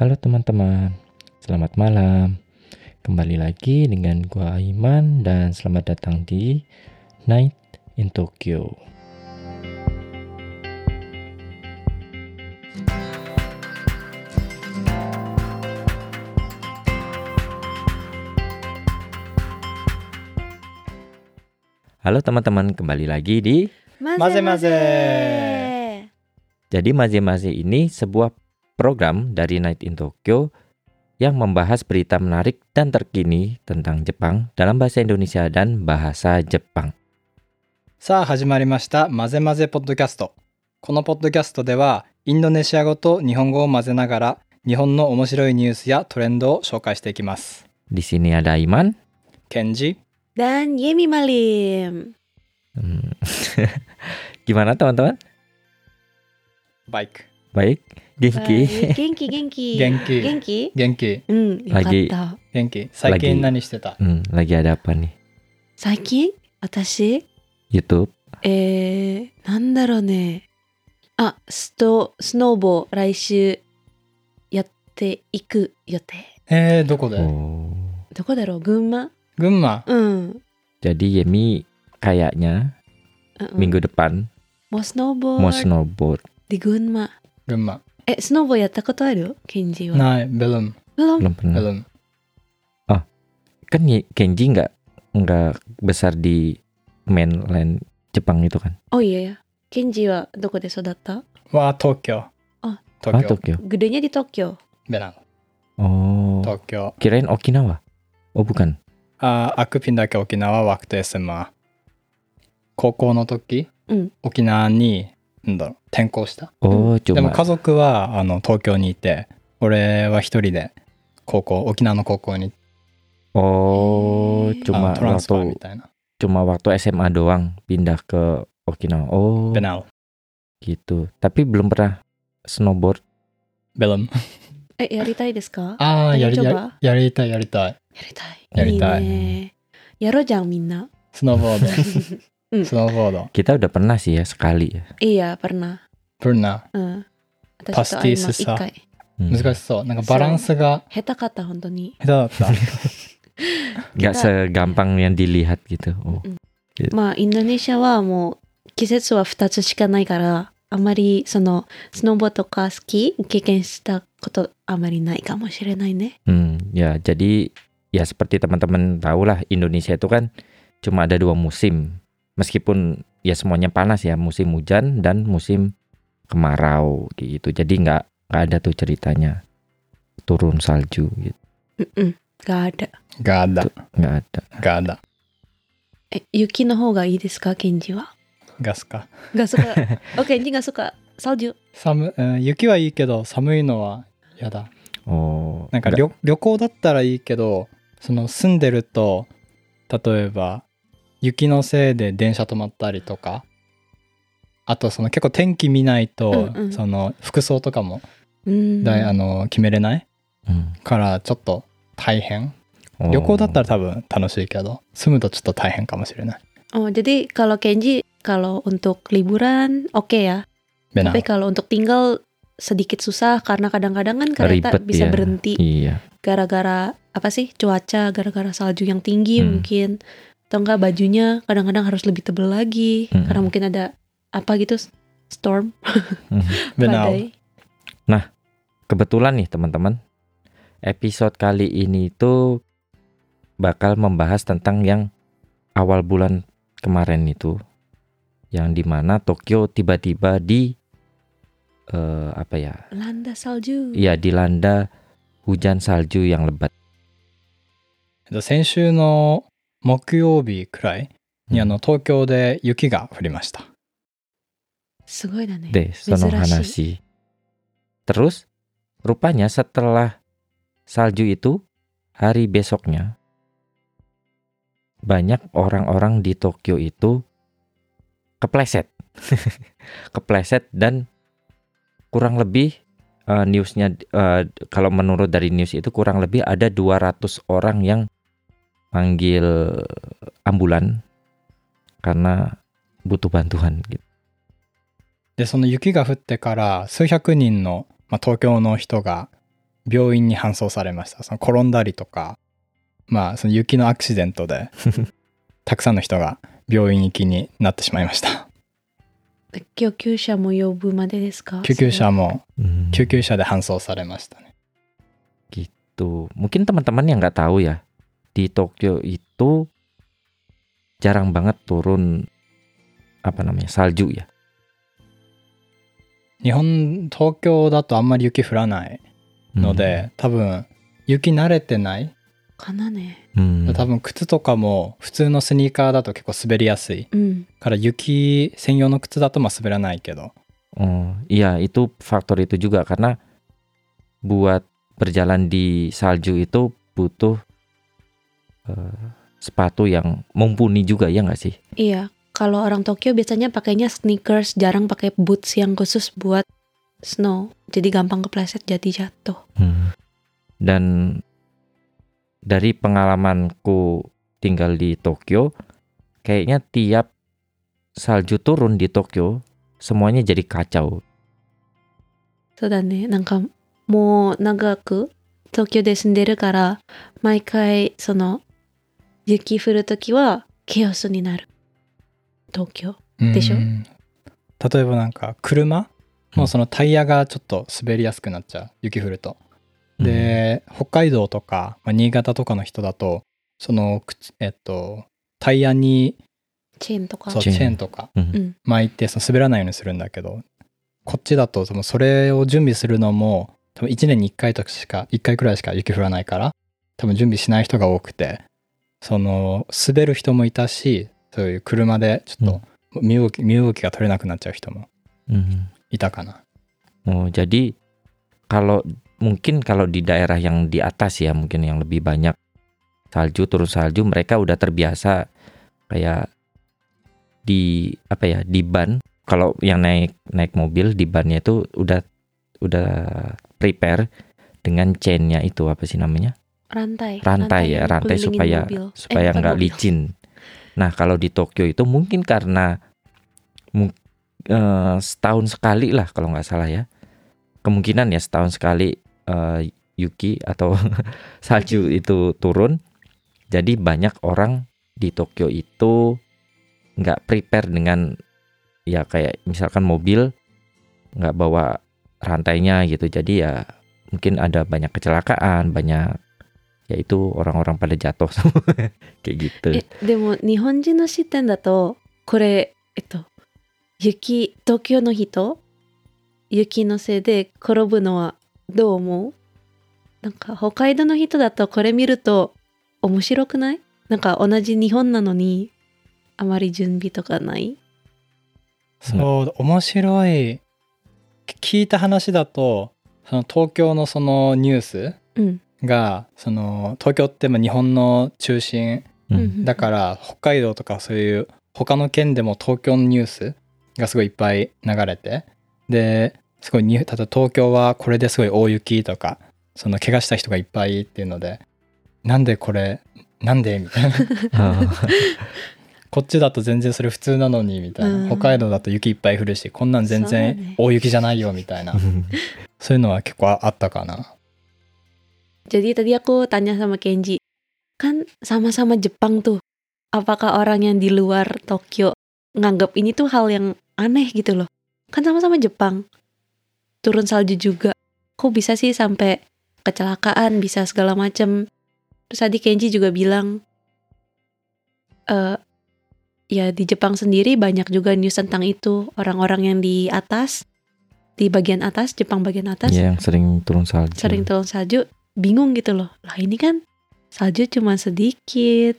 Halo teman-teman, selamat malam. Kembali lagi dengan gua Aiman dan selamat datang di Night in Tokyo. Halo teman-teman, kembali lagi di Maze maze. Jadi Maze-Maze ini sebuah program dari Night in Tokyo yang membahas berita menarik dan terkini tentang Jepang dalam bahasa Indonesia dan bahasa Jepang. さあ始まりましたマゼマゼポッドキャスト。このポッドキャストではインドネシア語と日本語を混ぜながら日本の面白いニュースやトレンドを紹介していきます。 Di sini ada Iman. ケンジ、 Dan Yemi Malim. Hmm. Gimana teman-teman? バイ ク、 Baik? Genki? Baik, Genki, Genki. 元気、 Genki? 元気、うん、よかっ Lagi た。元気。最近 Lagi 何してた Hmm, lagi ada apa nih? 最近私 YouTube? えー、なんだろうね。あ、スト、スノーボー来週やっていく予定。えー、どこで、 Oh. どこだろう群馬群馬。うん。 Jadi Yemi kayaknya うんうん minggu depan もうスノーボ mau ー snowboard. で群馬。 え、スノボやったことある Kenji は。Nah, belum. Belum? Belum pernah. Belum. Oh, kan Kenji nggak nggak besar di mainland Jepang itu kan? Oh iya ya. Kenji はどこで育ったは東京。あ、東京。東京。Gedenya oh. ah, di Tokyo. Benar. Oh. Tokyo. Kirain Okinawa. Oh bukan. Uh, aku pindah ke Okinawa waktu SMA. 高校の時、うん、沖縄にんだろう転校した？でも家族はあの東京にいて俺は一人で高校沖縄の高校におートランスファーみたいな。ちょまわと SMA doang pindah ke Okinawa oh benal gitu. Tapi belum やりたいですか？あやりたい。やりたいやりたい。やりたい。やりたい。やろじゃんみんな。スノーボード。Mm. Snowboard. Kita udah pernah sih ya sekali ya. Iya pernah. Pernah. Pasti sesak. Mungkin so, naga barang sega. Heda kata, hontoni. Heda kata. Gak segampang yang dilihat gitu. Oh. Gitu. まあ、インドネシアはもう季節は2つしかないから、あまりそのスノボとかスキー経験したことあまりないかもしれないね。Hmm, hmm, ya, jadi ya seperti teman-teman tahu lah Indonesia itu kan cuma ada dua musim Meskipun ya semuanya panas ya, musim hujan dan musim kemarau gitu. Jadi nggak nggak ada tuh ceritanya turun salju gitu. うんうん。がある。ガーダ Nggak ada. ガーダえ、雪の方がいいですか、ケンジは。ガスか Gak suka. oh, Kenji gak suka salju. 寒、うん、雪はいいけど寒いのは嫌だ Oh, なんか nggak- 旅旅行だったらいいけどその住んでると例えば 雪のせいで電車止まったりとかあとその結構天気見ないと、うんうんその服装とかもうん。だい、あの決めれない Hmm. からちょっと大変 Oh. 旅行だったら多分楽しいけど住むとちょっと大変かもしれない Oh, jadi kalau Kenji kalau untuk liburan oke ya. ベナ Tapi kalau untuk tinggal sedikit susah karena kadang-kadang kan kereta Ribet bisa ya. berhenti Iya. gara-gara apa sih cuaca, gara-gara salju yang tinggi Hmm. mungkin. Atau enggak bajunya kadang-kadang harus lebih tebel lagi Hmm. karena mungkin ada apa gitu storm, Hmm. ベナ badai. Kebetulan nih teman-teman, episode kali ini tuh bakal membahas tentang yang awal bulan kemarin itu, yang dimana Tokyo tiba-tiba di eh, apa ya? Landa salju. Iya dilanda hujan salju yang lebat. 先週の 木曜日くらいにあの東京で雪が降りましたすごいだね。 deh sono Mizurashi. Hanashi. Terus rupanya setelah salju itu hari besoknya banyak orang-orang di Tokyo itu kepleset. kepleset dan kurang lebih eh, newsnya eh, kalau menurut dari news itu kurang lebih ada 200 orang yang manggil ambulan karena butuh bantuan gitu. でその雪が降ってから数百人の、まあ、東京の人が病院に搬送されました。その転んだりとか、まあその雪のアクシデントで たくさんの人が病院行きになってしまいました。救急車も呼ぶまでですか？救急車も Hmm. 救急車で搬送されましたね。Gitu. Mungkin teman-teman yang nggak tahu ya, di Tokyo itu jarang banget turun apa namanya salju ya. 日本、東京だとあんまり雪降らないので、多分雪慣れてない。かなね。 Hmm. 多分靴とかも普通のスニーカーだと結構滑りやすい。うん。から雪専用の靴だとまあ滑らないけど。 Oh, iya itu faktor itu juga karena buat berjalan di salju itu butuh eh, sepatu yang mumpuni juga ya nggak sih? Iya, kalau orang Tokyo biasanya pakainya sneakers, jarang pakai boots yang khusus buat snow. Jadi gampang kepleset jadi jatuh. Hmm. Dan dari pengalamanku tinggal di Tokyo, kayaknya tiap salju turun di Tokyo semuanya jadi kacau. そうだね。なんかもう長く東京で住んでるから、毎回その 雪降るときはケオスになる。東京？でしょ？うん例えばなんか車もうそのタイヤがちょっと滑りやすくなっちゃう。雪降ると。で、北海道とか、まあ、新潟とかの人だと、その靴、えっと、タイヤにチェーンとか？そうチェーンとか。巻いてその滑らないようにするんだけど、こっちだとそのそれを準備するのも、多分1年に1回とかしか、1回くらいしか雪降らないから、多分準備しない人が多くて、その滑る人もいたし、そういう車でちょっと身動き身動きが取れなくなっちゃう人も Hmm. いたかな。 Oh, jadi kalau mungkin kalau di daerah yang di atas ya, mungkin yang lebih banyak salju, turun salju, mereka udah terbiasa kayak di apa ya, di ban. Kalau yang naik naik mobil di bannya itu udah udah prepare dengan chainnya itu apa sih namanya? Rantai. Rantai ya, rantai supaya mobil. Eh, supaya nggak licin. Nah, kalau di Tokyo itu mungkin karena eh, setahun sekali lah kalau nggak salah ya. Kemungkinan ya setahun sekali eh, Yuki atau salju itu turun. Jadi banyak orang di Tokyo itu nggak prepare dengan ya kayak misalkan mobil nggak bawa rantainya gitu. Jadi ya mungkin ada banyak kecelakaan, banyak yaitu orang-orang pada jatuh semua kayak gitu. え、でも日本人の視点だと、これ、えっと、雪、東京の人、雪のせいで転ぶのはどう思うなんか北海道の人だとこれ見ると面白くないなんか同じ日本なのにあまり準備とかないそう、面白い。聞いた話だと、その東京のそのニュースうん。が、その東京ってまあ日本の中心うん。だから北海道とかそういう他の県でも東京のニュースがすごいいっぱい流れてですごいに例えば東京はこれですごい大雪とかその怪我した人がいっぱいっていうのでなんでこれなんで？みたいな。あこっちだと全然それ普通なのにみたいな、うん。北海道だと雪いっぱい降るしこんなん全然大雪じゃないよみたいな。そういうのは結構あったかな Jadi tadi aku tanya sama Kenji, kan sama-sama Jepang tuh. Apakah orang yang di luar Tokyo nganggap ini tuh hal yang aneh gitu loh? Kan sama-sama Jepang. Turun salju juga. Kok bisa sih sampai kecelakaan, bisa segala macem. Terus tadi Kenji juga bilang, eh ya di Jepang sendiri banyak juga news tentang itu. Orang-orang yang di atas, di bagian atas, Jepang bagian atas, ya yang sering turun salju. sering turun salju bingung gitu loh lah ini kan salju cuma sedikit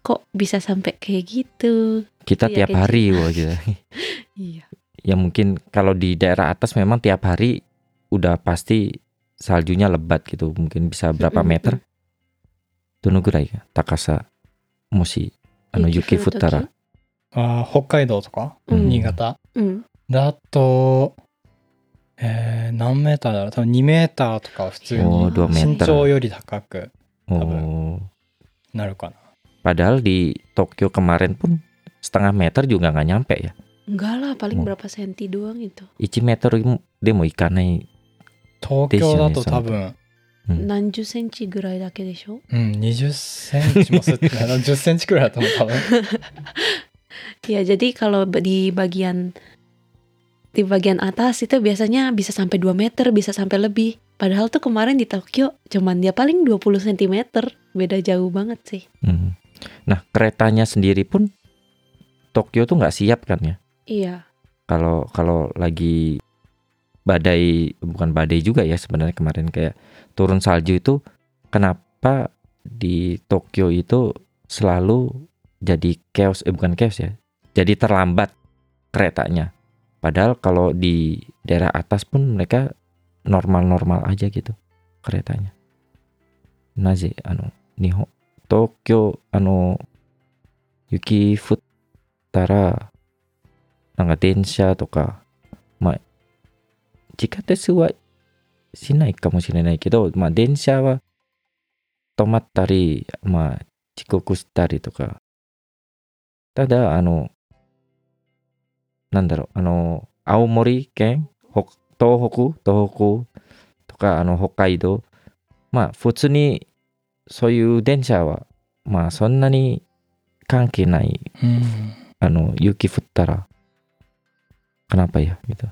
kok bisa sampai kayak gitu Kita Iya, tiap kayak hari wah gitu. iya ya mungkin kalau di daerah atas memang tiap hari udah pasti saljunya lebat gitu. Mungkin bisa berapa Mm-mm, meter? Dono gurai ka? Takasa moshi ano yuki futtara. あー北海道とか、うん新潟うんだと、 えー何メーターだろう多分2メーターとかは普通おーに2メーター身長より高く Oh. なるかな。 Padahal di Tokyo kemarin pun setengah meter juga nggak nyampe ya. enggak lah paling Oh. berapa senti doang itu 1メートルでもいかない。東京だと多分 うん何十センチぐらいだけでしょうん、20センチもすってない。10センチくらいだと思う、多分。 Ya, jadi kalau ba- di bagian di bagian atas itu biasanya bisa sampai 2 meter, bisa sampai lebih. Padahal tuh kemarin di Tokyo cuman dia paling 20 cm. Beda jauh banget sih. Hmm. Nah, keretanya sendiri pun Tokyo tuh nggak siap kan ya? Iya. Kalau kalau lagi badai bukan badai juga ya sebenarnya kemarin kayak turun salju itu kenapa di Tokyo itu selalu jadi chaos eh bukan chaos ya. Jadi terlambat keretanya. Padahal kalau di daerah atas pun mereka normal-normal aja gitu keretanya. Naze ano Nihon Tokyo ano yuki futtara なんか電車とかまあ地下鉄はしないかもしれないけどまあ電車は止まったりまあ遅刻したりとかただあの なんだろうあの青森県ほ東北東北とかあの北海道まあ普通にそういう電車はまあそんなに関係ないうん。あの雪降ったら kenapa ya gitu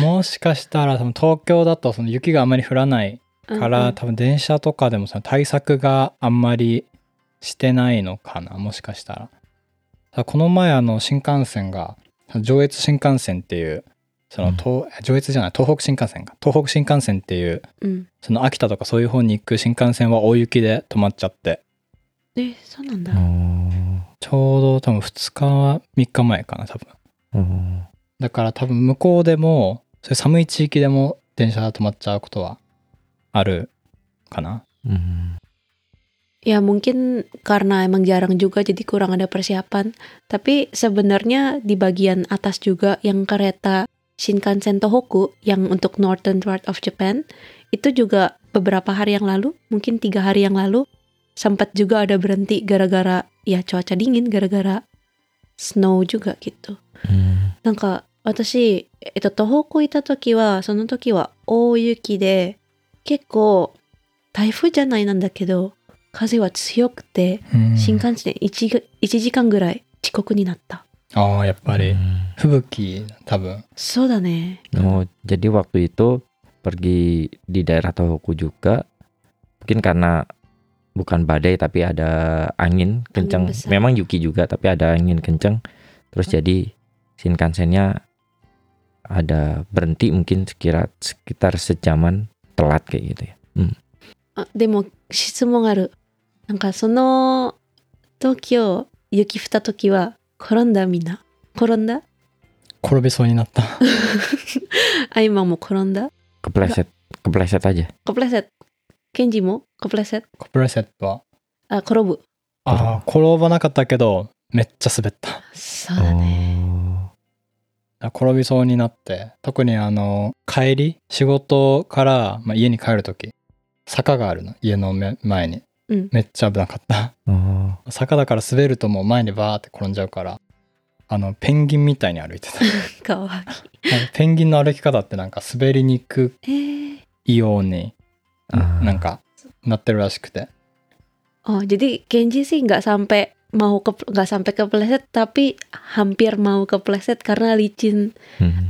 もしかしたら、多分東京だとその雪があんまり降らないから、多分電車とかでもその対策があんまりしてないのかな、もしかしたら。この前あの新幹線が、上越新幹線っていう、その東、上越じゃない、東北新幹線か。東北新幹線っていう、うん。その秋田とかそういう方に行く新幹線は大雪で止まっちゃって、え、そうなんだ。oh, ちょうど多分2日、3日前かな、多分。oh. だから多分向こうでも、そういう寒い地域でも電車が止まっちゃうことはあるかな。Hmm. Ya mungkin karena emang jarang juga jadi kurang ada persiapan. Tapi sebenarnya di bagian atas juga yang kereta Shinkansen Tohoku yang untuk Northern part of Japan itu juga beberapa hari yang lalu, mungkin tiga hari yang lalu sempat juga ada berhenti gara-gara ya cuaca dingin, gara-gara snow juga gitu. Hmm. なんか私、えっと、東北行った時はその時は大雪で結構台風じゃないなんだけど 風は強くてうん新幹線 1, が1時間ぐらい遅刻になったああ、やっぱり。 Hmm. 吹雪、多分。そうだね Oh, jadi waktu itu pergi di daerah Tohoku juga mungkin karena bukan badai tapi ada angin kencang besar. memang Yuki juga tapi ada angin kencang terus jadi Shinkansennya ada berhenti mungkin sekira sekitar sejaman telat kayak gitu ya あでも質問がある なんかその東京雪降った時は転んだみんな？転んだ？転びそうになった。あ今も転んだ？Kepleset kepleset aja kepleset ケンジも kepleset コプレセットは。あ転ぶああ、転ばなかったけど、めっちゃ滑った。そうだね Oh. 転びそうになって、特にあの、帰り、仕事から、まあ、家に帰るとき、坂があるの、家のめ前に。めっちゃ危なかった、坂だから滑るともう前にバーって転んじゃうからペンギンみたいに歩いてた。ペンギンの歩き方ってなんか滑りにくいようになかなってるらしくて、えー、あじゃあ現実性がサンペマオカプラセットタピハンピアマオカプラセットカナリチン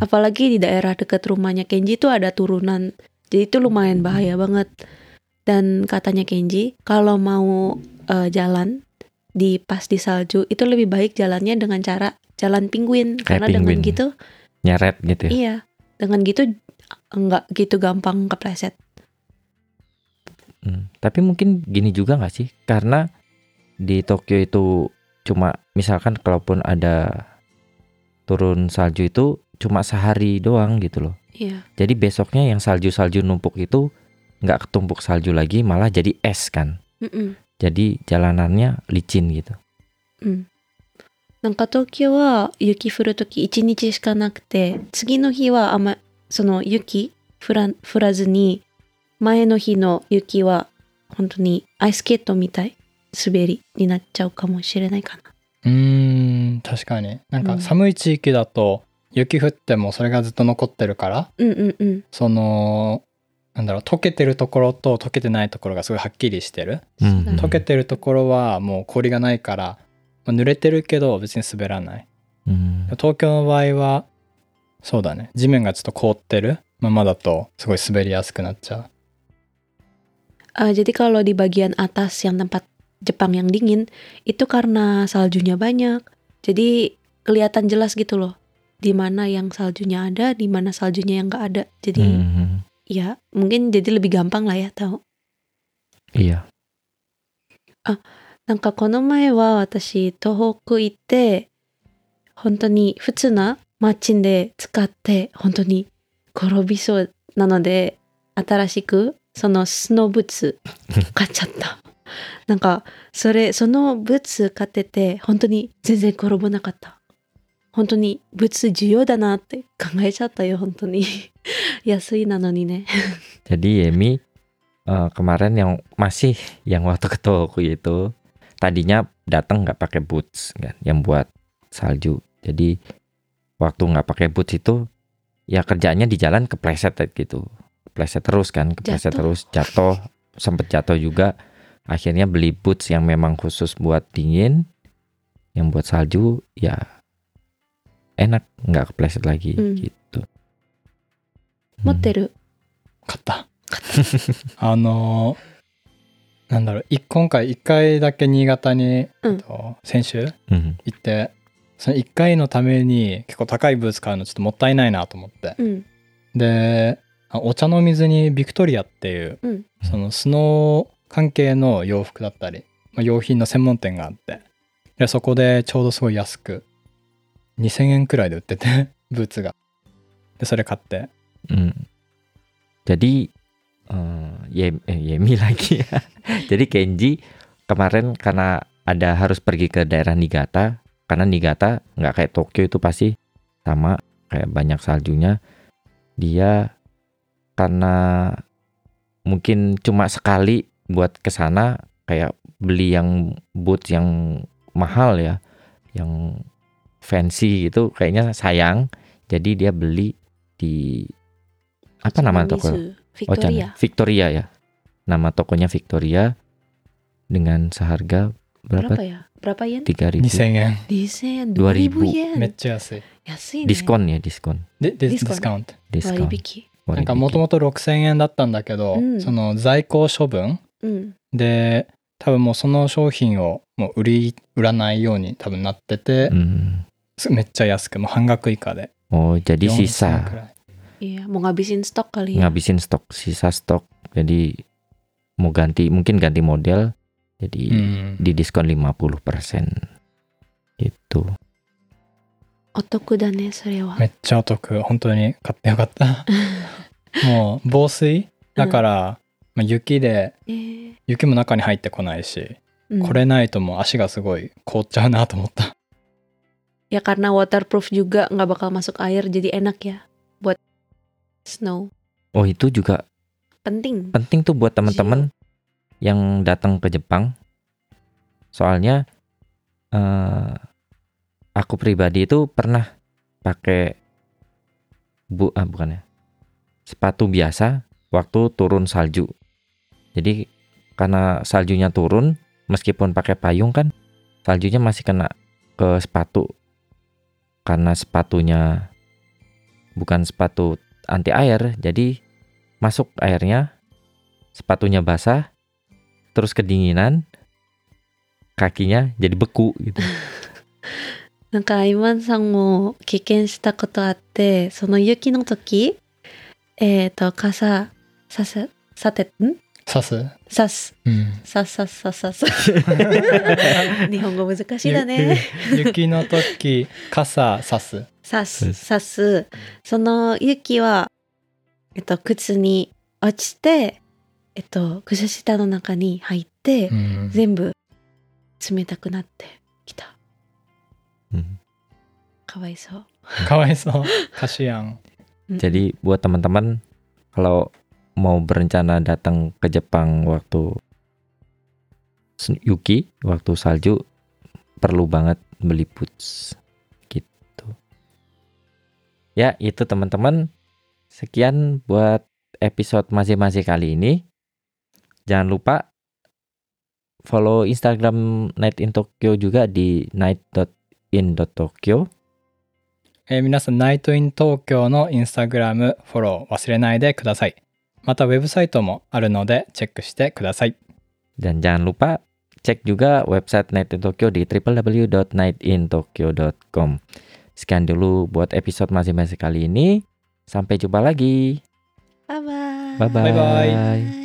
アパラギリダエラテカトゥマニアケンジトアダトゥルナンジトゥルマエンバハヤバンガッ Dan katanya Kenji kalau mau eh, jalan di pas di salju itu lebih baik jalannya dengan cara jalan penguin karena dengan penguin. gitu nyeret gitu ya iya dengan gitu nggak gitu gampang kepleset. Hmm, Tapi mungkin gini juga nggak sih? Karena di Tokyo itu cuma misalkan kalaupun ada turun salju itu cuma sehari doang gitu loh. Iya. Jadi besoknya yang salju-salju numpuk itu nggak ketumpuk salju lagi malah jadi es kan. Mm-mm. Jadi jalanannya licin gitu. うん。なんか東京は雪降るとき1日しかなくて、次の日はあんま、その雪降ら降らずに、前の日の雪は本当にアイススケートみたい滑りになっちゃうかもしれないかな。うーん、確かに。なんかうん寒い地域だと、雪降ってもそれがずっと残ってるから、うんうんうん。その、なんだろう、溶けてるところと溶けてないところがすごいはっきりしてる。うんうん溶けてるところはもう氷がないから、まあ濡れてるけど別に滑らない。うん東京の場合は、そうだね。地面がちょっと凍ってるままだとすごい滑りやすくなっちゃう。Eh, jadi kalau di bagian atas yang tempat Jepang yang dingin itu karena saljunya banyak. Jadi kelihatan jelas gitu loh. Di mana yang saljunya ada, di mana saljunya yang nggak ada. Jadi Hmm, ya mungkin jadi lebih gampang lah ya tahu. Iya. なんかこの前は私東北行って本当に普通なマッチンで使って本当に転びそうなので新しくそのスノーブーツ買っちゃった。なんかそれそのブーツ買ってて本当に全然転ばなかった。本当にブーツ重要だなって考えちゃったよ本当に。安いなのにね。 Jadi Yemi eh, kemarin yang masih yang waktu ke Tokyo itu tadinya datang nggak pakai boots kan, yang buat salju. Jadi waktu nggak pakai boots itu ya kerjaannya di jalan kepleset gitu, kepleset terus kan, kepleset Jatuh. terus jatuh, sempet jatuh juga. Akhirnya beli boots yang memang khusus buat dingin, yang buat salju ya enak nggak kepleset lagi Hmm. gitu. 持ってる。買った。あのーなんだろう、い今回一回だけ新潟に、うんえっと先週 Hmm. 行って、その一回のために結構高いブーツ買うのちょっともったいないなと思って。うん。で、あお茶の水にビクトリアっていう、うんそのスノー関係の洋服だったり、まあ、用品の専門店があって、でそこでちょうどすごい安く、2000円くらいで売ってて、ブーツが。で、それ買って、 Hmm. Jadi eh, Yem- eh, Yemi lagi ya. Jadi Kenji kemarin karena ada harus pergi ke daerah Niigata karena Niigata nggak kayak Tokyo itu pasti sama kayak banyak saljunya. Dia karena mungkin cuma sekali buat ke sana kayak beli yang boots yang mahal ya, yang fancy gitu kayaknya sayang. Jadi dia beli di apa nama toko? Mizu, Oh, jangan. Victoria. Victoria ya. Nama tokonya Victoria dengan seharga berapa? Berapa ya? Berapa yen? 3000. 2000円。 2000 2000 2000めっyen ちゃ安い。安いね Diskon ya, diskon. で、ディディスコスディスカウント。ディスカウント割引なんかもともと6000円だったんだけど、うんその在庫処分うんで、多分もうその商品をもう売り、売らないように多分なってて、 Hmm. す めっちゃ安く、もう半額以下で。Oh, jadi 4000く sisa。Iya mau ngabisin stok kali ya ngabisin stok, sisa stok. Jadi mau ganti, mungkin ganti model. Jadi うん。di diskon 50%. Gitu. お得だねそれはめっちゃお得。本当に買ってよかった。もう防水だから、まあ、雪で、えー雪も中に入ってこないし、うんこれないともう足がすごい凍っちゃうなと思った。Ya karena waterproof juga nggak bakal masuk air jadi enak ya buat snow Oh, itu juga penting penting tuh buat teman-teman yang datang ke Jepang. Soalnya eh aku pribadi itu pernah pakai bu ah, bukan ya sepatu biasa waktu turun salju. Jadi karena saljunya turun, meskipun pakai payung kan saljunya masih kena ke sepatu Karena sepatunya bukan sepatu anti air, jadi masuk airnya, sepatunya basah, terus kedinginan, kakinya jadi beku gitu. なんかイマンさんも経験したことあってその雪の時えっ、と傘さささてん 刺す？さすうん。さささささ日本語難しいだねゆ雪の時、傘刺す。さそうですすさすその雪はえっと靴に落ちてえっと靴下の中に入って、うん。全部冷たくなってきた Hmm. かわいそうかわいそう。カシアン。Jadi buat teman-teman kalau mau berencana datang ke Jepang waktu sen- Yuki, waktu salju perlu banget beli boots gitu. Ya, itu teman-teman. Sekian buat episode masing-masing kali ini. Jangan lupa follow Instagram Night in Tokyo juga di night.in.tokyo. えー皆さん、ナイトイン東京のインスタグラムフォロー忘れないでください。 また、ウェブサイトもあるので、チェックしてください。 Dan jangan lupa cek juga website Night in Tokyo di www.nightintokyo.com. Sekian dulu buat episode masing-masing kali ini. Sampai jumpa lagi. Bye bye. Bye-bye. Bye-bye. Bye.